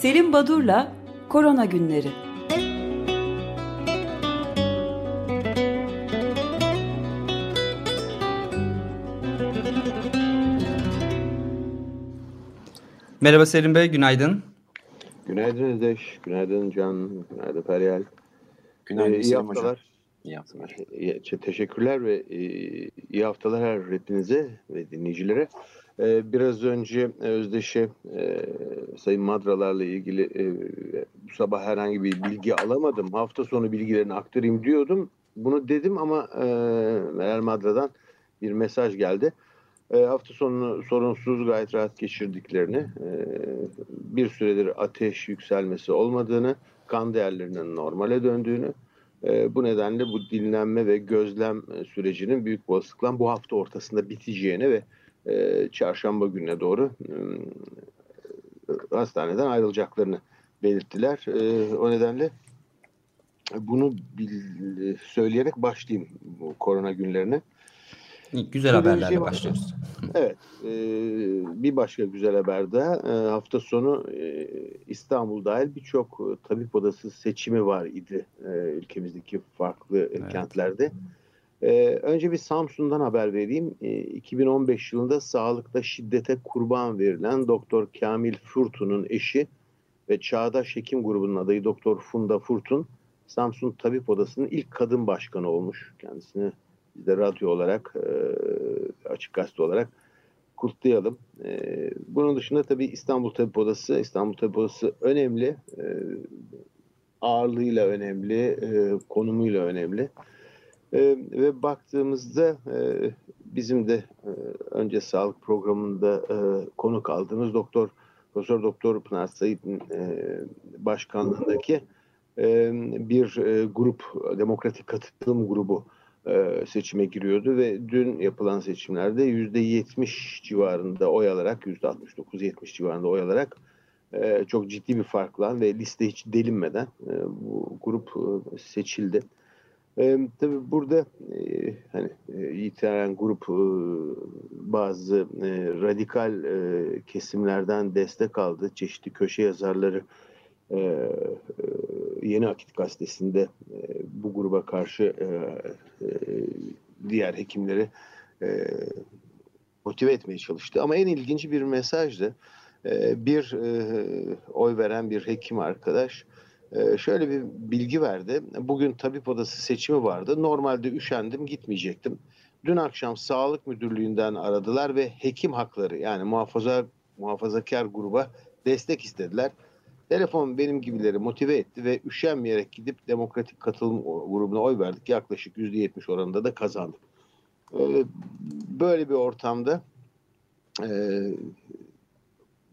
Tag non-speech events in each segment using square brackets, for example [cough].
Selim Badur'la Korona Günleri. Merhaba Selim Bey, günaydın. Günaydın Özdeş, günaydın Can, günaydın Feryal. Günaydın ee, iyi Selim haftalar. Hocam. İyi haftalar. Teşekkürler ve e, iyi haftalar her hepinize ve dinleyicilere. Ee, biraz önce Özdeş'e e, Sayın Madralar'la ilgili e, bu sabah herhangi bir bilgi alamadım. Hafta sonu bilgilerini aktarayım diyordum. Bunu dedim ama e, Meral Madra'dan bir mesaj geldi. E, hafta sonunu sorunsuz gayet rahat geçirdiklerini, e, bir süredir ateş yükselmesi olmadığını, kan değerlerinin normale döndüğünü, e, bu nedenle bu dinlenme ve gözlem sürecinin büyük olasılıkla bu hafta ortasında biteceğini ve e, çarşamba gününe doğru e, hastaneden ayrılacaklarını belirttiler. E, o nedenle bunu bil, söyleyerek başlayayım bu korona günlerine. Güzel Böyle haberlerle şey başlıyoruz. [laughs] Evet. E, bir başka güzel haber daha. E, hafta sonu e, İstanbul dahil birçok tabip odası seçimi var idi e, ülkemizdeki farklı evet. kentlerde. E, önce bir Samsun'dan haber vereyim. E, 2015 yılında sağlıkta şiddete kurban verilen Doktor Kamil Furtun'un eşi ve Çağdaş Hekim grubunun adayı Doktor Funda Furtun Samsun Tabip Odası'nın ilk kadın başkanı olmuş. Kendisini biz de radyo olarak, e, açık gazete olarak kutlayalım. E, bunun dışında tabii İstanbul Tabip Odası, İstanbul Tabip Odası önemli. Ağırlığıyla önemli, e, konumuyla önemli. E, ve baktığımızda e, bizim de e, önce sağlık programında e, konuk aldığımız doktor Profesör Doktor Pınar Sayit'in e, başkanlığındaki bir grup, demokratik katılım grubu seçime giriyordu ve dün yapılan seçimlerde yüzde yetmiş civarında oy alarak yüzde 69-70 civarında oy alarak çok ciddi bir farkla ve liste hiç delinmeden bu grup seçildi. E, tabii burada e, hani e, itibaren grup e, bazı e, radikal e, kesimlerden destek aldı. Çeşitli köşe yazarları e, e, Yeni Akit Gazetesi'nde e, bu gruba karşı e, e, diğer hekimleri e, motive etmeye çalıştı. Ama en ilginci bir mesajdı. E, bir e, oy veren bir hekim arkadaş şöyle bir bilgi verdi. Bugün tabip odası seçimi vardı. Normalde üşendim gitmeyecektim. Dün akşam sağlık müdürlüğünden aradılar ve hekim hakları yani muhafaza muhafazakar gruba destek istediler. Telefon benim gibileri motive etti ve üşenmeyerek gidip demokratik katılım grubuna oy verdik. Yaklaşık %70 oranında da kazandık. Ee, böyle bir ortamda e,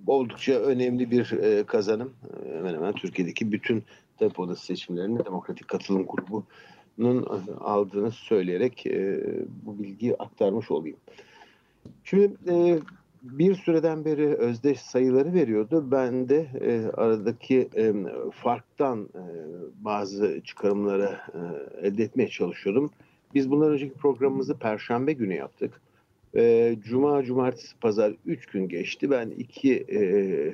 oldukça önemli bir e, kazanım. Hemen hemen Türkiye'deki bütün tabip odası seçimlerini demokratik katılım grubunun aldığını söyleyerek e, bu bilgiyi aktarmış olayım. Şimdi bir süreden beri özdeş sayıları veriyordu. Ben de e, aradaki e, farktan e, bazı çıkarımları e, elde etmeye çalışıyordum. Biz bundan önceki programımızı Perşembe günü yaptık. E, Cuma, Cumartesi, Pazar üç gün geçti. Ben iki e, e,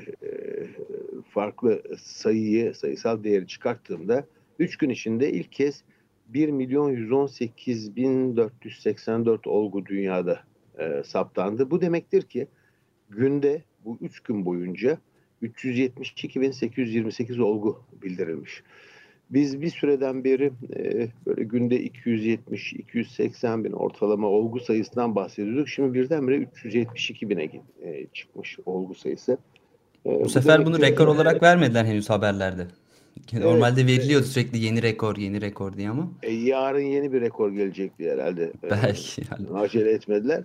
farklı sayıyı, sayısal değeri çıkarttığımda üç gün içinde ilk kez 1 milyon 118 bin 484 olgu dünyada e, saptandı. Bu demektir ki günde bu 3 gün boyunca 372.828 olgu bildirilmiş. Biz bir süreden beri e, böyle günde 270-280 bin ortalama olgu sayısından bahsediyorduk. Şimdi birdenbire 372 bine e, çıkmış olgu sayısı. E, Bu, bu sefer bunu rekor de, olarak vermediler henüz haberlerde. Normalde evet, veriliyordu sürekli yeni rekor, yeni rekor diye ama. E, yarın yeni bir rekor gelecekti herhalde. Belki. Yani. Acele etmediler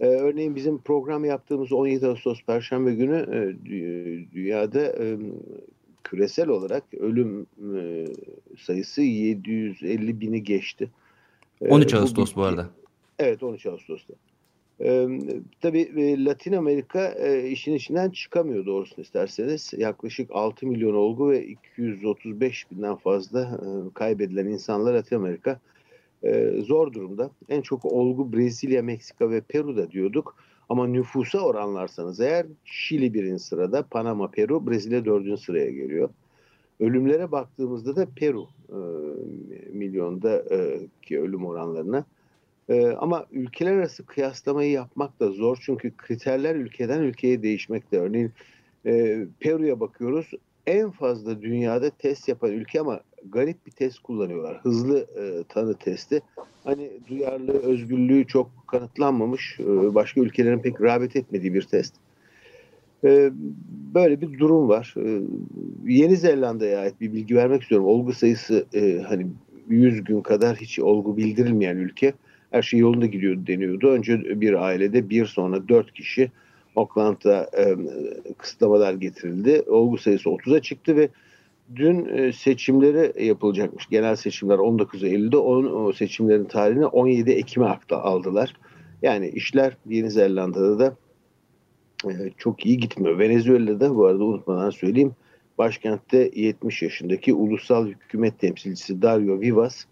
ee, [laughs] örneğin bizim program yaptığımız 17 Ağustos Perşembe günü e, dünyada e, küresel olarak ölüm e, sayısı 750 bini geçti. 13 ee, Ağustos bu, bu arada. Evet 13 Ağustos'ta. Ee, tabii e, Latin Amerika e, işin içinden çıkamıyor doğrusunu isterseniz. Yaklaşık 6 milyon olgu ve 235 binden fazla e, kaybedilen insanlar Latin Amerika e, zor durumda. En çok olgu Brezilya, Meksika ve Peru'da diyorduk. Ama nüfusa oranlarsanız eğer Şili birinci sırada, Panama, Peru, Brezilya dördüncü sıraya geliyor. Ölümlere baktığımızda da Peru e, milyonda e, ki ölüm oranlarına. E, ama ülkeler arası kıyaslamayı yapmak da zor çünkü kriterler ülkeden ülkeye değişmekte. Örneğin e, Peru'ya bakıyoruz en fazla dünyada test yapan ülke ama garip bir test kullanıyorlar. Hızlı e, tanı testi. Hani duyarlı, özgürlüğü çok kanıtlanmamış, e, başka ülkelerin pek rağbet etmediği bir test. E, böyle bir durum var. E, Yeni Zelanda'ya ait bir bilgi vermek istiyorum. Olgu sayısı e, hani 100 gün kadar hiç olgu bildirilmeyen ülke. Her şey yolunda gidiyor deniyordu. Önce bir ailede bir sonra dört kişi Auckland'da e, kısıtlamalar getirildi. Olgu sayısı 30'a çıktı ve dün e, seçimleri yapılacakmış. Genel seçimler 19 Eylül'de. O seçimlerin tarihini 17 Ekim'e akta aldılar. Yani işler Yeni Zelanda'da da e, çok iyi gitmiyor. Venezuela'da bu arada unutmadan söyleyeyim. Başkentte 70 yaşındaki ulusal hükümet temsilcisi Dario Vivas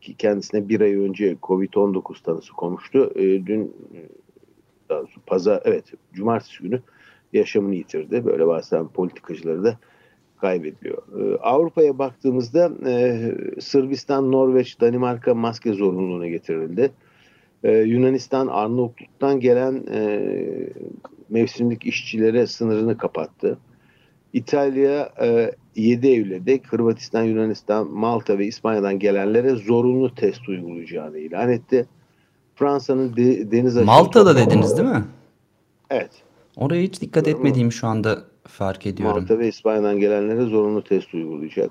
ki kendisine bir ay önce Covid-19 tanısı konmuştu. E, dün daha pazar evet cumartesi günü yaşamını yitirdi. Böyle bazen politikacıları da kaybediyor. Ee, Avrupa'ya baktığımızda e, Sırbistan, Norveç, Danimarka maske zorunluluğuna getirildi. Ee, Yunanistan, Arnavutluk'tan gelen e, mevsimlik işçilere sınırını kapattı. İtalya e, 7 Eylül'de Hırvatistan, Yunanistan, Malta ve İspanya'dan gelenlere zorunlu test uygulayacağını ilan etti. Fransa'nın de, deniz açığı... Malta'da dediniz değil mi? Evet. Oraya hiç dikkat etmediğimi şu anda fark ediyorum. Malta ve İspanya'dan gelenlere zorunlu test uygulayacak.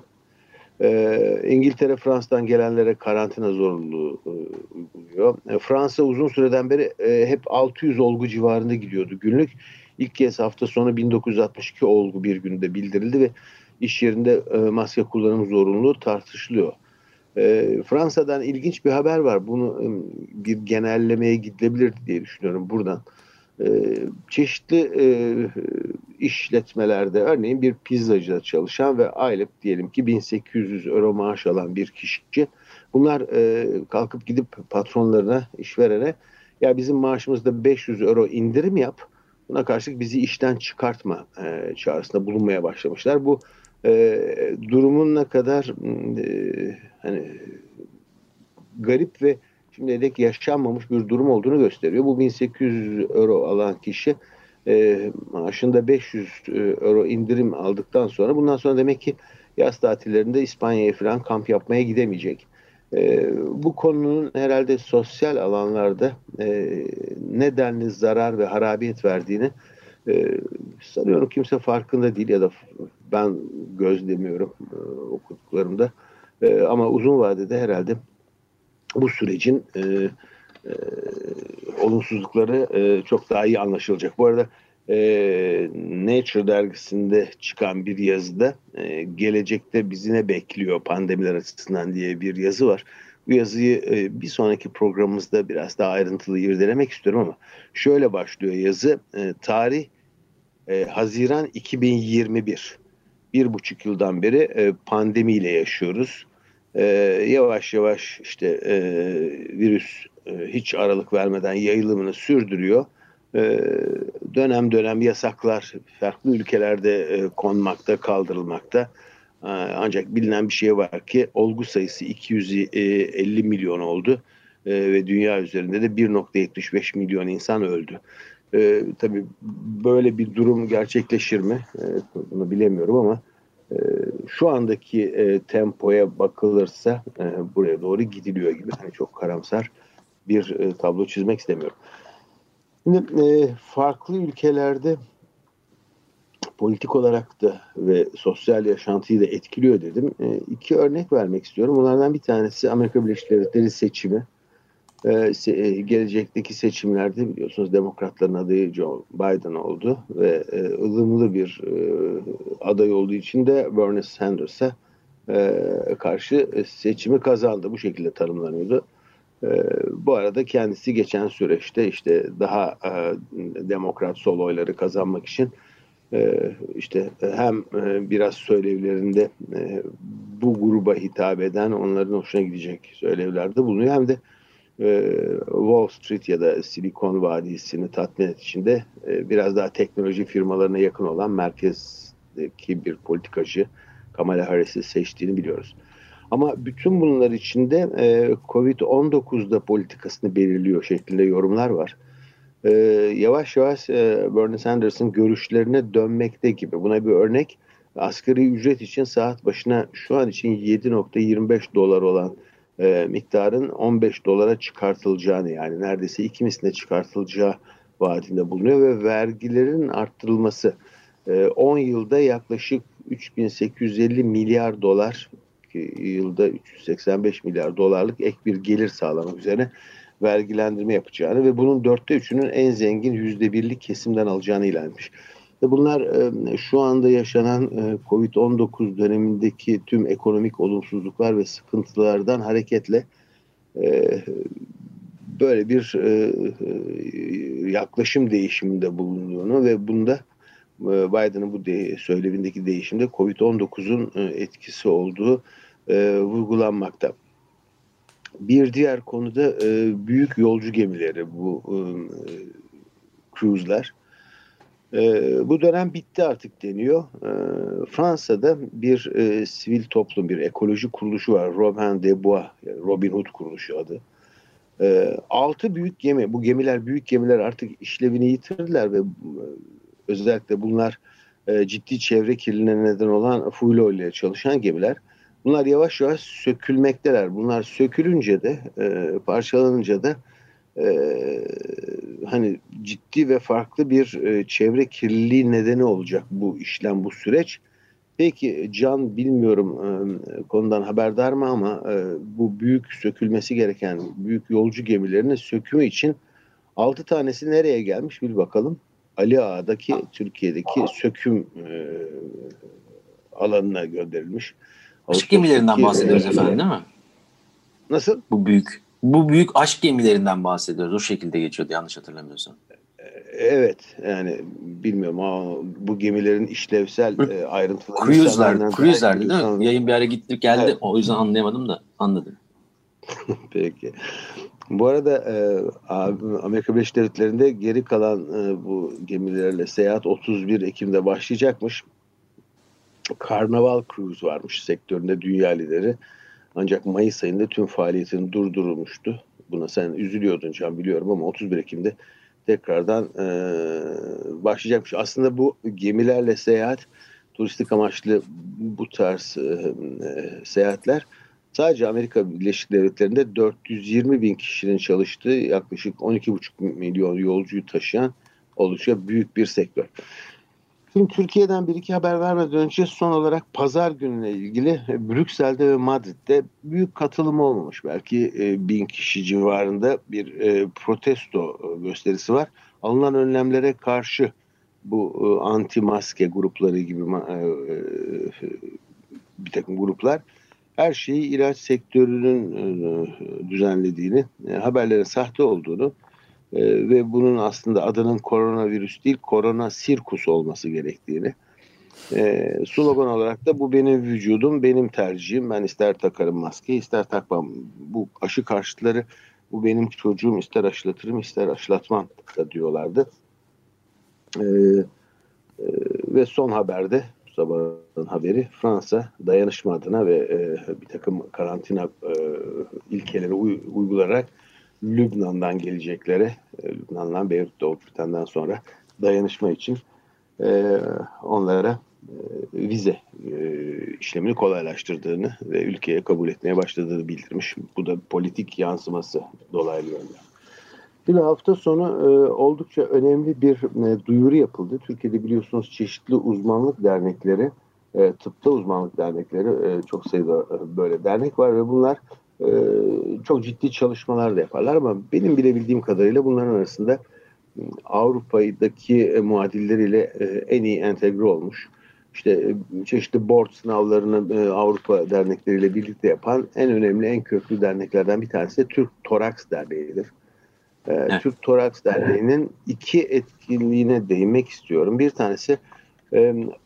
Ee, İngiltere Fransa'dan gelenlere karantina zorunluluğu e, uyguluyor. E, Fransa uzun süreden beri e, hep 600 olgu civarında gidiyordu günlük. İlk kez hafta sonu 1962 olgu bir günde bildirildi ve iş yerinde e, maske kullanım zorunluluğu tartışılıyor. E, Fransa'dan ilginç bir haber var. Bunu e, bir genellemeye gidilebilir diye düşünüyorum buradan. E, çeşitli e, işletmelerde örneğin bir pizzacıda çalışan ve aylık diyelim ki 1800 euro maaş alan bir kişi bunlar e, kalkıp gidip patronlarına işverene ya bizim maaşımızda 500 euro indirim yap buna karşılık bizi işten çıkartma e, çağrısında bulunmaya başlamışlar. Bu e, durumun ne kadar e, hani garip ve şimdiye dek yaşanmamış bir durum olduğunu gösteriyor. Bu 1800 euro alan kişi e, maaşında 500 e, euro indirim aldıktan sonra bundan sonra demek ki yaz tatillerinde İspanya'ya falan kamp yapmaya gidemeyecek. E, bu konunun herhalde sosyal alanlarda e, nedenli zarar ve harabiyet verdiğini e, sanıyorum kimse farkında değil ya da ben gözlemiyorum e, okuduklarımda. E, ama uzun vadede herhalde bu sürecin e, e, olumsuzlukları e, çok daha iyi anlaşılacak. Bu arada e, Nature dergisinde çıkan bir yazıda e, gelecekte bizi ne bekliyor pandemiler açısından diye bir yazı var. Bu yazıyı e, bir sonraki programımızda biraz daha ayrıntılı irdelemek istiyorum ama şöyle başlıyor yazı. E, tarih e, Haziran 2021. Bir buçuk yıldan beri e, pandemiyle yaşıyoruz. E, yavaş yavaş işte e, virüs e, hiç aralık vermeden yayılımını sürdürüyor. E, dönem dönem yasaklar farklı ülkelerde e, konmakta, kaldırılmakta. E, ancak bilinen bir şey var ki olgu sayısı 250 milyon oldu e, ve dünya üzerinde de 1.75 milyon insan öldü. E, tabii böyle bir durum gerçekleşir mi? E, bunu bilemiyorum ama şu andaki e, tempoya bakılırsa e, buraya doğru gidiliyor gibi. Hani çok karamsar bir e, tablo çizmek istemiyorum. Şimdi e, farklı ülkelerde politik olarak da ve sosyal yaşantıyı da etkiliyor dedim. E, iki örnek vermek istiyorum. Bunlardan bir tanesi Amerika Birleşik Devletleri seçimi. Ee, e, gelecekteki seçimlerde biliyorsunuz demokratların adayı Joe Biden oldu ve e, ılımlı bir e, aday olduğu için de Bernie Sanders'a e, karşı seçimi kazandı. Bu şekilde tanımlanıyordu. E, bu arada kendisi geçen süreçte işte daha e, demokrat sol oyları kazanmak için e, işte hem e, biraz söylevlerinde e, bu gruba hitap eden onların hoşuna gidecek söylevlerde bulunuyor hem de e, Wall Street ya da Silikon Vadisi'ni tatmin etmek için de e, biraz daha teknoloji firmalarına yakın olan merkezdeki bir politikacı Kamala Harris'i seçtiğini biliyoruz. Ama bütün bunlar içinde e, Covid-19'da politikasını belirliyor şeklinde yorumlar var. E, yavaş yavaş e, Bernie Sanders'ın görüşlerine dönmekte gibi. Buna bir örnek asgari ücret için saat başına şu an için 7.25 dolar olan e, miktarın 15 dolara çıkartılacağını yani neredeyse iki misline çıkartılacağı vaadinde bulunuyor ve vergilerin arttırılması e, 10 yılda yaklaşık 3850 milyar dolar yılda 385 milyar dolarlık ek bir gelir sağlamak üzere vergilendirme yapacağını ve bunun dörtte üçünün en zengin yüzde birlik kesimden alacağını ilan etmiş. Bunlar şu anda yaşanan e, Covid-19 dönemindeki tüm ekonomik olumsuzluklar ve sıkıntılardan hareketle böyle bir yaklaşım değişiminde bulunduğunu ve bunda Biden'ın bu de, değişimde Covid-19'un etkisi olduğu vurgulanmakta. Bir diğer konuda büyük yolcu gemileri bu cruise'lar e, bu dönem bitti artık deniyor. E, Fransa'da bir e, sivil toplum, bir ekoloji kuruluşu var. Robin des Bois, Robin Hood kuruluşu adı. E, altı büyük gemi, bu gemiler büyük gemiler artık işlevini yitirdiler ve e, özellikle bunlar e, ciddi çevre kirliliğine neden olan fuel ile çalışan gemiler. Bunlar yavaş yavaş sökülmekteler. Bunlar sökülünce de, e, parçalanınca da e, hani ciddi ve farklı bir e, çevre kirliliği nedeni olacak bu işlem, bu süreç. Peki Can bilmiyorum e, konudan haberdar mı ama e, bu büyük sökülmesi gereken büyük yolcu gemilerinin sökümü için 6 tanesi nereye gelmiş bir bakalım. Ali Ağa'daki Türkiye'deki söküm e, alanına gönderilmiş. Aşk gemilerinden bahsediyoruz efendim değil mi? Nasıl? Bu büyük bu büyük aşk gemilerinden bahsediyoruz. O şekilde geçiyordu yanlış hatırlamıyorsam. Evet yani bilmiyorum ama bu gemilerin işlevsel e, ayrıntıları. Cruise'ler, cruise'lerdi değil mi? Yayın bir ara gitti geldi evet. o yüzden anlayamadım da anladım. [laughs] Peki. Bu arada e, Amerika Birleşik Devletleri'nde geri kalan e, bu gemilerle seyahat 31 Ekim'de başlayacakmış. Karnaval Cruise varmış sektöründe dünya lideri. Ancak Mayıs ayında tüm faaliyetini durdurulmuştu. Buna sen üzülüyordun Can biliyorum ama 31 Ekim'de tekrardan e, başlayacakmış. Aslında bu gemilerle seyahat, turistik amaçlı bu tarz e, e, seyahatler sadece Amerika Birleşik Devletleri'nde 420 bin kişinin çalıştığı yaklaşık 12,5 milyon yolcuyu taşıyan oldukça büyük bir sektör. Şimdi Türkiye'den bir iki haber vermeden önce son olarak pazar gününe ilgili Brüksel'de ve Madrid'de büyük katılım olmamış. Belki e, bin kişi civarında bir e, protesto gösterisi var. Alınan önlemlere karşı bu e, anti maske grupları gibi e, e, bir takım gruplar her şeyi ilaç sektörünün e, düzenlediğini, e, haberlerin sahte olduğunu e, ve bunun aslında adının koronavirüs değil korona sirkus olması gerektiğini. E, slogan olarak da bu benim vücudum benim tercihim. Ben ister takarım maske ister takmam. Bu aşı karşıtları bu benim çocuğum ister aşılatırım ister aşılatmam da diyorlardı. E, e, ve son haberde sabahın haberi Fransa dayanışma adına ve e, bir takım karantina e, ilkeleri uy, uygularak Lübnan'dan geleceklere, e, Lübnan'dan Beyrut'ta olup bitenden sonra dayanışma için e, onlara e, vize e, işlemini kolaylaştırdığını ve ülkeye kabul etmeye başladığını bildirmiş. Bu da politik yansıması dolaylı yönden. Yine hafta sonu e, oldukça önemli bir e, duyuru yapıldı. Türkiye'de biliyorsunuz çeşitli uzmanlık dernekleri, e, tıpta uzmanlık dernekleri, e, çok sayıda e, böyle dernek var ve bunlar ee, çok ciddi çalışmalar da yaparlar ama benim bilebildiğim kadarıyla bunların arasında ıı, Avrupa'daki e, muadilleriyle e, en iyi entegre olmuş. İşte e, çeşitli board sınavlarını Avrupa dernekleriyle birlikte yapan en önemli, en köklü derneklerden bir tanesi de Türk Toraks Derneği'dir. Evet. Türk Toraks Derneği'nin iki etkinliğine değinmek istiyorum. Bir tanesi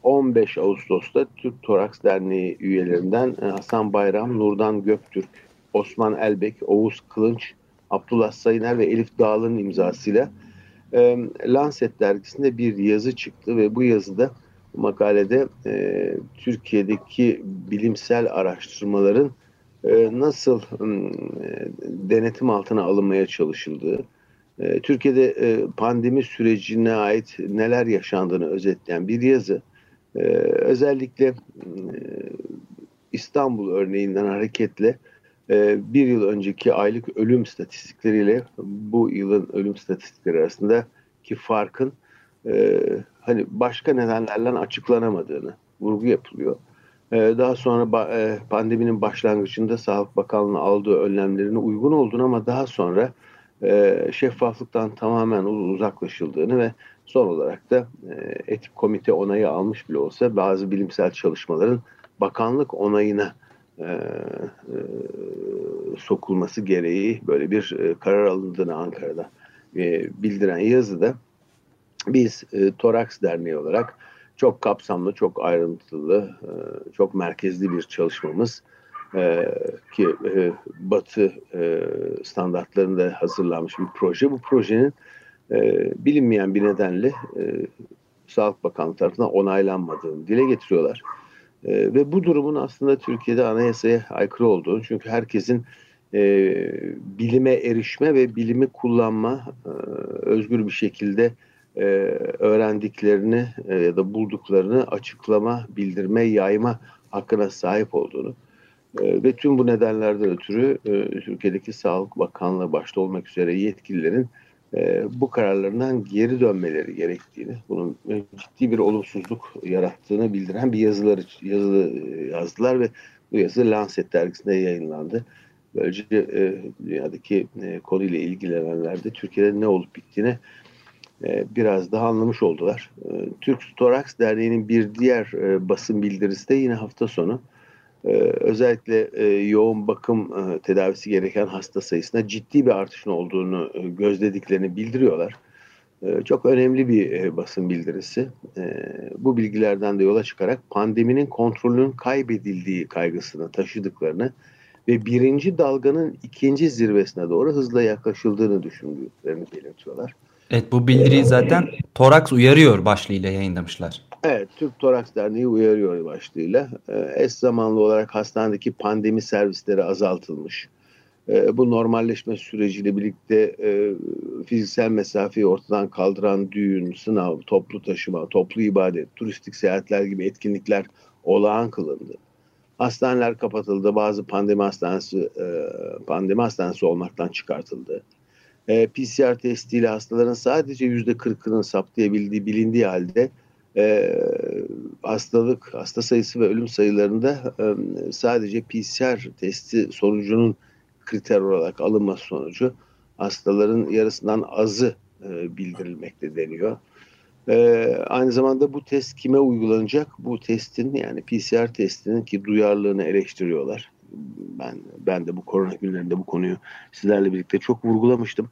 15 Ağustos'ta Türk Toraks Derneği üyelerinden Hasan Bayram, Nurdan Göktürk Osman Elbek, Oğuz Kılınç, Abdullah Sayıner ve Elif Dağlı'nın imzasıyla e, Lancet dergisinde bir yazı çıktı ve bu yazıda bu makalede e, Türkiye'deki bilimsel araştırmaların e, nasıl e, denetim altına alınmaya çalışıldığı, e, Türkiye'de e, pandemi sürecine ait neler yaşandığını özetleyen bir yazı. E, özellikle e, İstanbul örneğinden hareketle bir yıl önceki aylık ölüm statistikleriyle bu yılın ölüm statistikleri arasında ki farkın e, hani başka nedenlerle açıklanamadığını vurgu yapılıyor. E, daha sonra e, pandeminin başlangıcında Sağlık Bakanlığı'nın aldığı önlemlerine uygun olduğunu ama daha sonra şeffaflıktan tamamen uzaklaşıldığını ve son olarak da etik komite onayı almış bile olsa bazı bilimsel çalışmaların bakanlık onayına e, e, sokulması gereği böyle bir e, karar alındığını Ankara'da e, bildiren yazıda biz e, Toraks Derneği olarak çok kapsamlı, çok ayrıntılı, e, çok merkezli bir çalışmamız e, ki e, Batı e, standartlarında hazırlanmış bir proje. Bu projenin e, bilinmeyen bir nedenle e, Sağlık Bakanlığı tarafından onaylanmadığını dile getiriyorlar. E, ve bu durumun aslında Türkiye'de anayasaya aykırı olduğunu çünkü herkesin e, bilime erişme ve bilimi kullanma e, özgür bir şekilde e, öğrendiklerini e, ya da bulduklarını açıklama, bildirme, yayma hakkına sahip olduğunu e, ve tüm bu nedenlerden ötürü e, Türkiye'deki Sağlık Bakanlığı başta olmak üzere yetkililerin e, bu kararlarından geri dönmeleri gerektiğini, bunun ciddi bir olumsuzluk yarattığını bildiren bir yazıları yazı yazdılar ve bu yazı Lancet dergisinde yayınlandı. Böylece e, dünyadaki e, konuyla ilgilenenler de Türkiye'de ne olup bittiğini e, biraz daha anlamış oldular. E, Türk Toraks Derneği'nin bir diğer e, basın bildirisi de yine hafta sonu e, özellikle e, yoğun bakım e, tedavisi gereken hasta sayısında ciddi bir artışın olduğunu e, gözlediklerini bildiriyorlar. E, çok önemli bir basın bildirisi. E, bu bilgilerden de yola çıkarak pandeminin kontrolünün kaybedildiği kaygısını taşıdıklarını ve birinci dalganın ikinci zirvesine doğru hızla yaklaşıldığını düşündüklerini belirtiyorlar. Evet bu bildiriyi zaten Toraks uyarıyor başlığıyla yayınlamışlar. Evet, Türk Toraks Derneği uyarıyor başlığıyla. E, eş zamanlı olarak hastanedeki pandemi servisleri azaltılmış. E, bu normalleşme süreciyle birlikte e, fiziksel mesafeyi ortadan kaldıran düğün, sınav, toplu taşıma, toplu ibadet, turistik seyahatler gibi etkinlikler olağan kılındı. Hastaneler kapatıldı, bazı pandemi hastanesi e, pandemi hastanesi olmaktan çıkartıldı. E, PCR testiyle hastaların sadece yüzde 40'ının saptayabildiği bilindiği halde e, hastalık, hasta sayısı ve ölüm sayılarında e, sadece PCR testi sonucunun kriter olarak alınması sonucu hastaların yarısından azı e, bildirilmekte deniyor. E, aynı zamanda bu test kime uygulanacak? Bu testin yani PCR testinin ki duyarlılığını eleştiriyorlar. Ben ben de bu korona günlerinde bu konuyu sizlerle birlikte çok vurgulamıştım.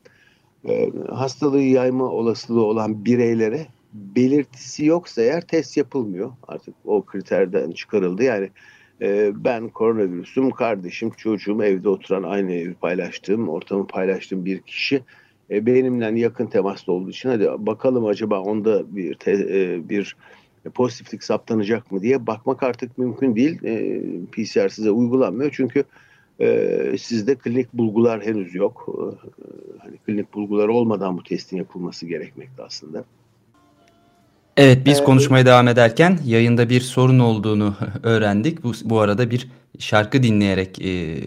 E, hastalığı yayma olasılığı olan bireylere belirtisi yoksa eğer test yapılmıyor. Artık o kriterden çıkarıldı. Yani e, ben koronavirüsüm, kardeşim, çocuğum, evde oturan aynı evi paylaştığım, ortamı paylaştığım bir kişi e, benimle yakın temaslı olduğu için hadi bakalım acaba onda bir te, e, bir pozitiflik saptanacak mı diye bakmak artık mümkün değil. E, PCR size uygulanmıyor çünkü e, sizde klinik bulgular henüz yok. E, hani klinik bulgular olmadan bu testin yapılması gerekmekte aslında. Evet biz ee, konuşmaya devam ederken yayında bir sorun olduğunu [laughs] öğrendik. Bu, bu arada bir şarkı dinleyerek e,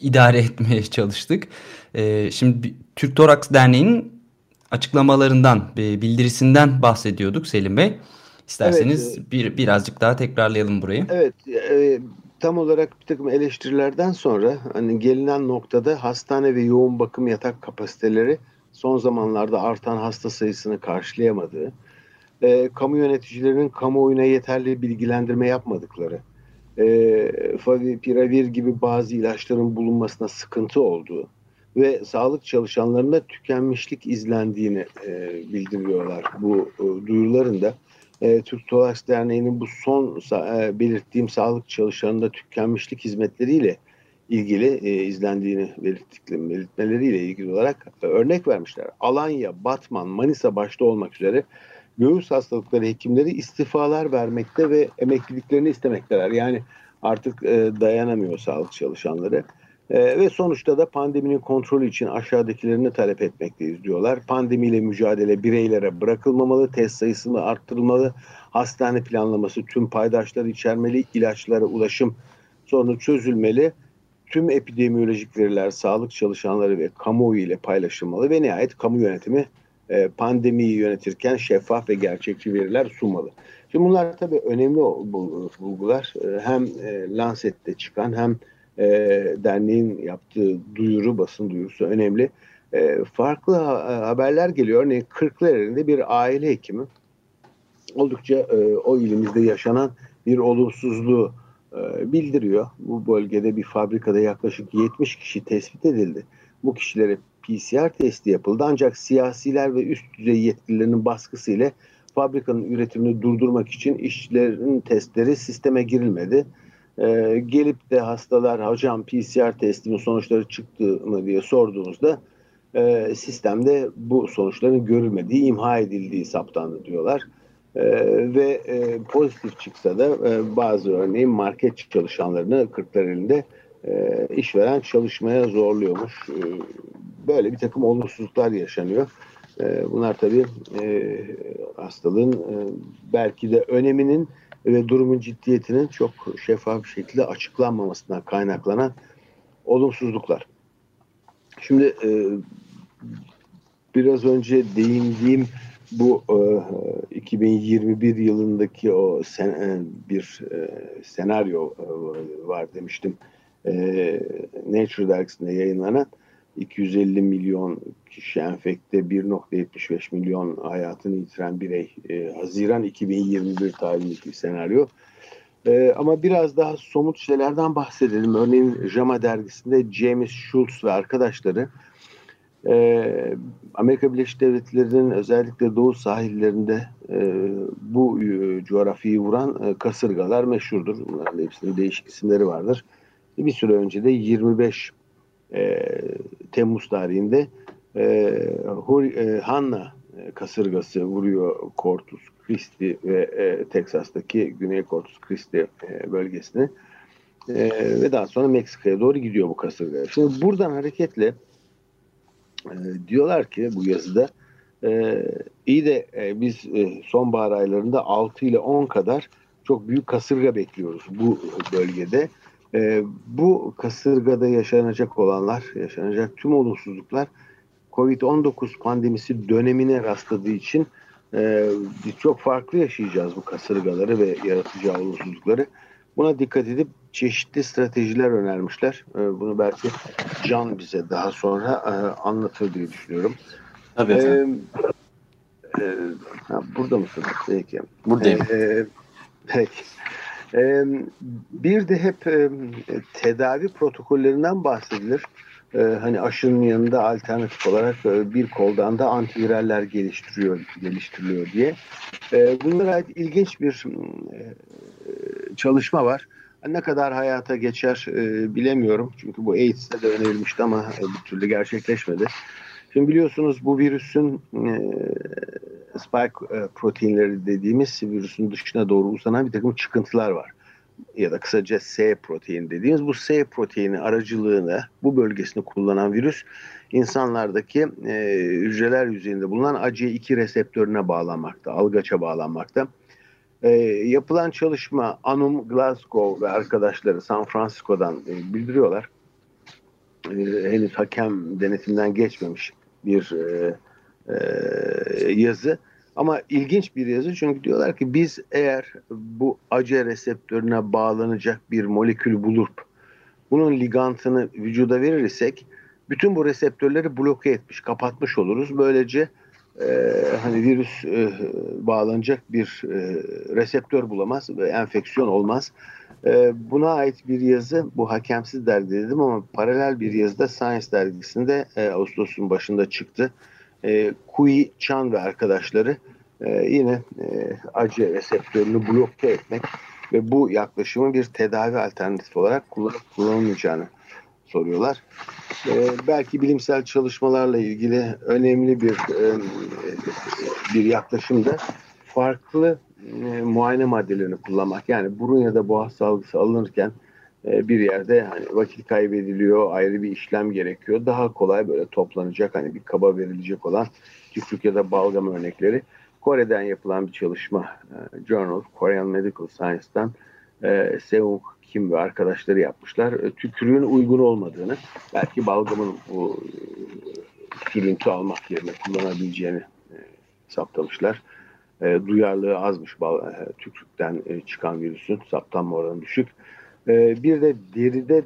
idare etmeye [laughs] çalıştık. E, şimdi Türk Toraks Derneği'nin açıklamalarından, e, bildirisinden bahsediyorduk Selim Bey. İsterseniz evet, bir birazcık daha tekrarlayalım burayı. Evet, e, tam olarak bir takım eleştirilerden sonra hani gelinen noktada hastane ve yoğun bakım yatak kapasiteleri son zamanlarda artan hasta sayısını karşılayamadığı, e, kamu yöneticilerinin kamuoyuna yeterli bilgilendirme yapmadıkları, e, Favipiravir gibi bazı ilaçların bulunmasına sıkıntı olduğu ve sağlık çalışanlarında tükenmişlik izlendiğini e, bildiriyorlar bu e, duyurularında. E, Türk Toraks Derneği'nin bu son e, belirttiğim sağlık çalışanında tükenmişlik hizmetleriyle ilgili e, izlendiğini belirtmeleriyle ilgili olarak e, örnek vermişler. Alanya, Batman, Manisa başta olmak üzere göğüs hastalıkları hekimleri istifalar vermekte ve emekliliklerini istemekteler. Yani artık e, dayanamıyor sağlık çalışanları. E, ve sonuçta da pandeminin kontrolü için aşağıdakilerini talep etmekteyiz diyorlar. Pandemiyle mücadele bireylere bırakılmamalı, test sayısını arttırılmalı, hastane planlaması tüm paydaşları içermeli, ilaçlara ulaşım sorunu çözülmeli, tüm epidemiyolojik veriler sağlık çalışanları ve kamuoyu ile paylaşılmalı ve nihayet kamu yönetimi e, pandemiyi yönetirken şeffaf ve gerçekçi veriler sunmalı. Şimdi bunlar tabii önemli bulgular. E, hem e, Lancet'te çıkan hem derneğin yaptığı duyuru, basın duyurusu önemli. Farklı haberler geliyor. Örneğin Kırklareli'nde bir aile hekimi oldukça o ilimizde yaşanan bir olumsuzluğu bildiriyor. Bu bölgede bir fabrikada yaklaşık 70 kişi tespit edildi. Bu kişilere PCR testi yapıldı ancak siyasiler ve üst düzey yetkililerinin baskısıyla fabrikanın üretimini durdurmak için işçilerin testleri sisteme girilmedi. Ee, gelip de hastalar hocam PCR testimin sonuçları çıktı mı diye sorduğumuzda e, sistemde bu sonuçların görülmediği, imha edildiği saptandı diyorlar. E, ve e, pozitif çıksa da e, bazı örneğin market çalışanlarını kırklar elinde e, işveren çalışmaya zorluyormuş. E, böyle bir takım olumsuzluklar yaşanıyor. E, bunlar tabii e, hastalığın e, belki de öneminin ve durumun ciddiyetinin çok şeffaf bir şekilde açıklanmamasından kaynaklanan olumsuzluklar. Şimdi e, biraz önce değindiğim bu e, 2021 yılındaki o sen, e, bir e, senaryo e, var demiştim. E, Nature dergisinde yayınlanan 250 milyon kişi enfekte 1.75 milyon hayatını yitiren birey e, Haziran 2021 tarihindeki bir senaryo. E, ama biraz daha somut şeylerden bahsedelim. Örneğin JAMA dergisinde James Schultz ve arkadaşları e, Amerika Birleşik Devletleri'nin özellikle doğu sahillerinde e, bu e, coğrafyayı vuran e, kasırgalar meşhurdur. Bunların hepsinin değişik isimleri vardır. Bir süre önce de 25 e, Temmuz tarihinde e, Hur, e, Hanna kasırgası vuruyor Corpus Christi ve e, Teksas'taki Güney Corpus Christi e, bölgesine e, ve daha sonra Meksika'ya doğru gidiyor bu kasırga. Şimdi buradan hareketle e, diyorlar ki bu yazıda e, iyi de e, biz e, sonbahar aylarında 6 ile 10 kadar çok büyük kasırga bekliyoruz bu bölgede. E, bu kasırgada yaşanacak olanlar, yaşanacak tüm olumsuzluklar Covid-19 pandemisi dönemine rastladığı için e, çok farklı yaşayacağız bu kasırgaları ve yaratacağı olumsuzlukları. Buna dikkat edip çeşitli stratejiler önermişler. E, bunu belki Can bize daha sonra e, anlatır diye düşünüyorum. Tabii efendim. E, e, ha, burada mısınız? Peki. Buradayım. E, peki. Bir de hep tedavi protokollerinden bahsedilir. Hani aşının yanında alternatif olarak bir koldan da antiviraller geliştiriyor, geliştiriliyor diye. Bunlara ait ilginç bir çalışma var. Ne kadar hayata geçer bilemiyorum. Çünkü bu AIDS'te de önerilmişti ama bir türlü gerçekleşmedi. Şimdi biliyorsunuz bu virüsün spike e, proteinleri dediğimiz virüsün dışına doğru uzanan bir takım çıkıntılar var. Ya da kısaca S protein dediğimiz bu S proteini aracılığını bu bölgesini kullanan virüs insanlardaki e, hücreler yüzeyinde bulunan ACE2 reseptörüne bağlanmakta, algaça bağlanmakta. E, yapılan çalışma Anum Glasgow ve arkadaşları San Francisco'dan e, bildiriyorlar. E, henüz hakem denetimden geçmemiş bir e, e, yazı. Ama ilginç bir yazı çünkü diyorlar ki biz eğer bu ACE reseptörüne bağlanacak bir molekül bulup bunun ligantını vücuda verirsek bütün bu reseptörleri bloke etmiş, kapatmış oluruz. Böylece e, hani virüs e, bağlanacak bir e, reseptör bulamaz ve enfeksiyon olmaz. E, buna ait bir yazı bu hakemsiz dergi dedim ama paralel bir yazı da Science dergisinde e, Ağustos'un başında çıktı e, Kui Chan ve arkadaşları e, yine e, acı reseptörünü bloke etmek ve bu yaklaşımın bir tedavi alternatifi olarak kullanılmayacağını soruyorlar. E, belki bilimsel çalışmalarla ilgili önemli bir e, bir yaklaşım da farklı e, muayene maddelerini kullanmak. Yani burun ya da boğaz salgısı alınırken e, bir yerde hani vakit kaybediliyor, ayrı bir işlem gerekiyor. Daha kolay böyle toplanacak hani bir kaba verilecek olan tükrük ya da balgam örnekleri. Kore'den yapılan bir çalışma e, Journal Korean Medical Science'dan e, Seung Kim ve arkadaşları yapmışlar. E, tükürüğün uygun olmadığını, belki balgamın bu sürüntü almak yerine kullanabileceğini saptamışlar. Duyarlılığı azmış tükürükten çıkan virüsün, saptanma oranı düşük. Bir de deride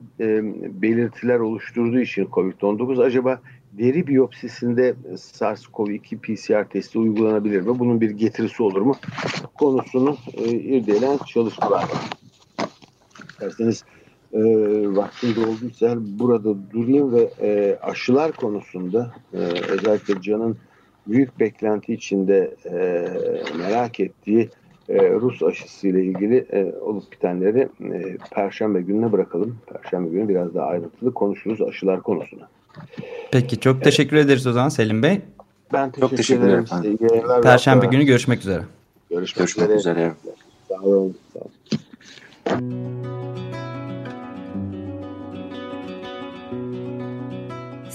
belirtiler oluşturduğu için COVID-19 acaba deri biyopsisinde SARS-CoV-2 PCR testi uygulanabilir mi? Bunun bir getirisi olur mu? Konusunu e, irdeleyen çalışmalar var. İsterseniz e, vaktinde olduysa burada durayım ve e, aşılar konusunda e, özellikle Can'ın büyük beklenti içinde e, merak ettiği e, Rus aşısı ile ilgili e, olup bitenleri e, Perşembe gününe bırakalım. Perşembe günü biraz daha ayrıntılı konuşuruz aşılar konusuna. Peki çok teşekkür evet. ederiz o zaman Selim Bey. Ben teşekkür, çok teşekkür ederim. ederim. Perşembe günü görüşmek üzere. Görüşmek, görüşmek üzere. üzere. Sağ olun. Sağ olun.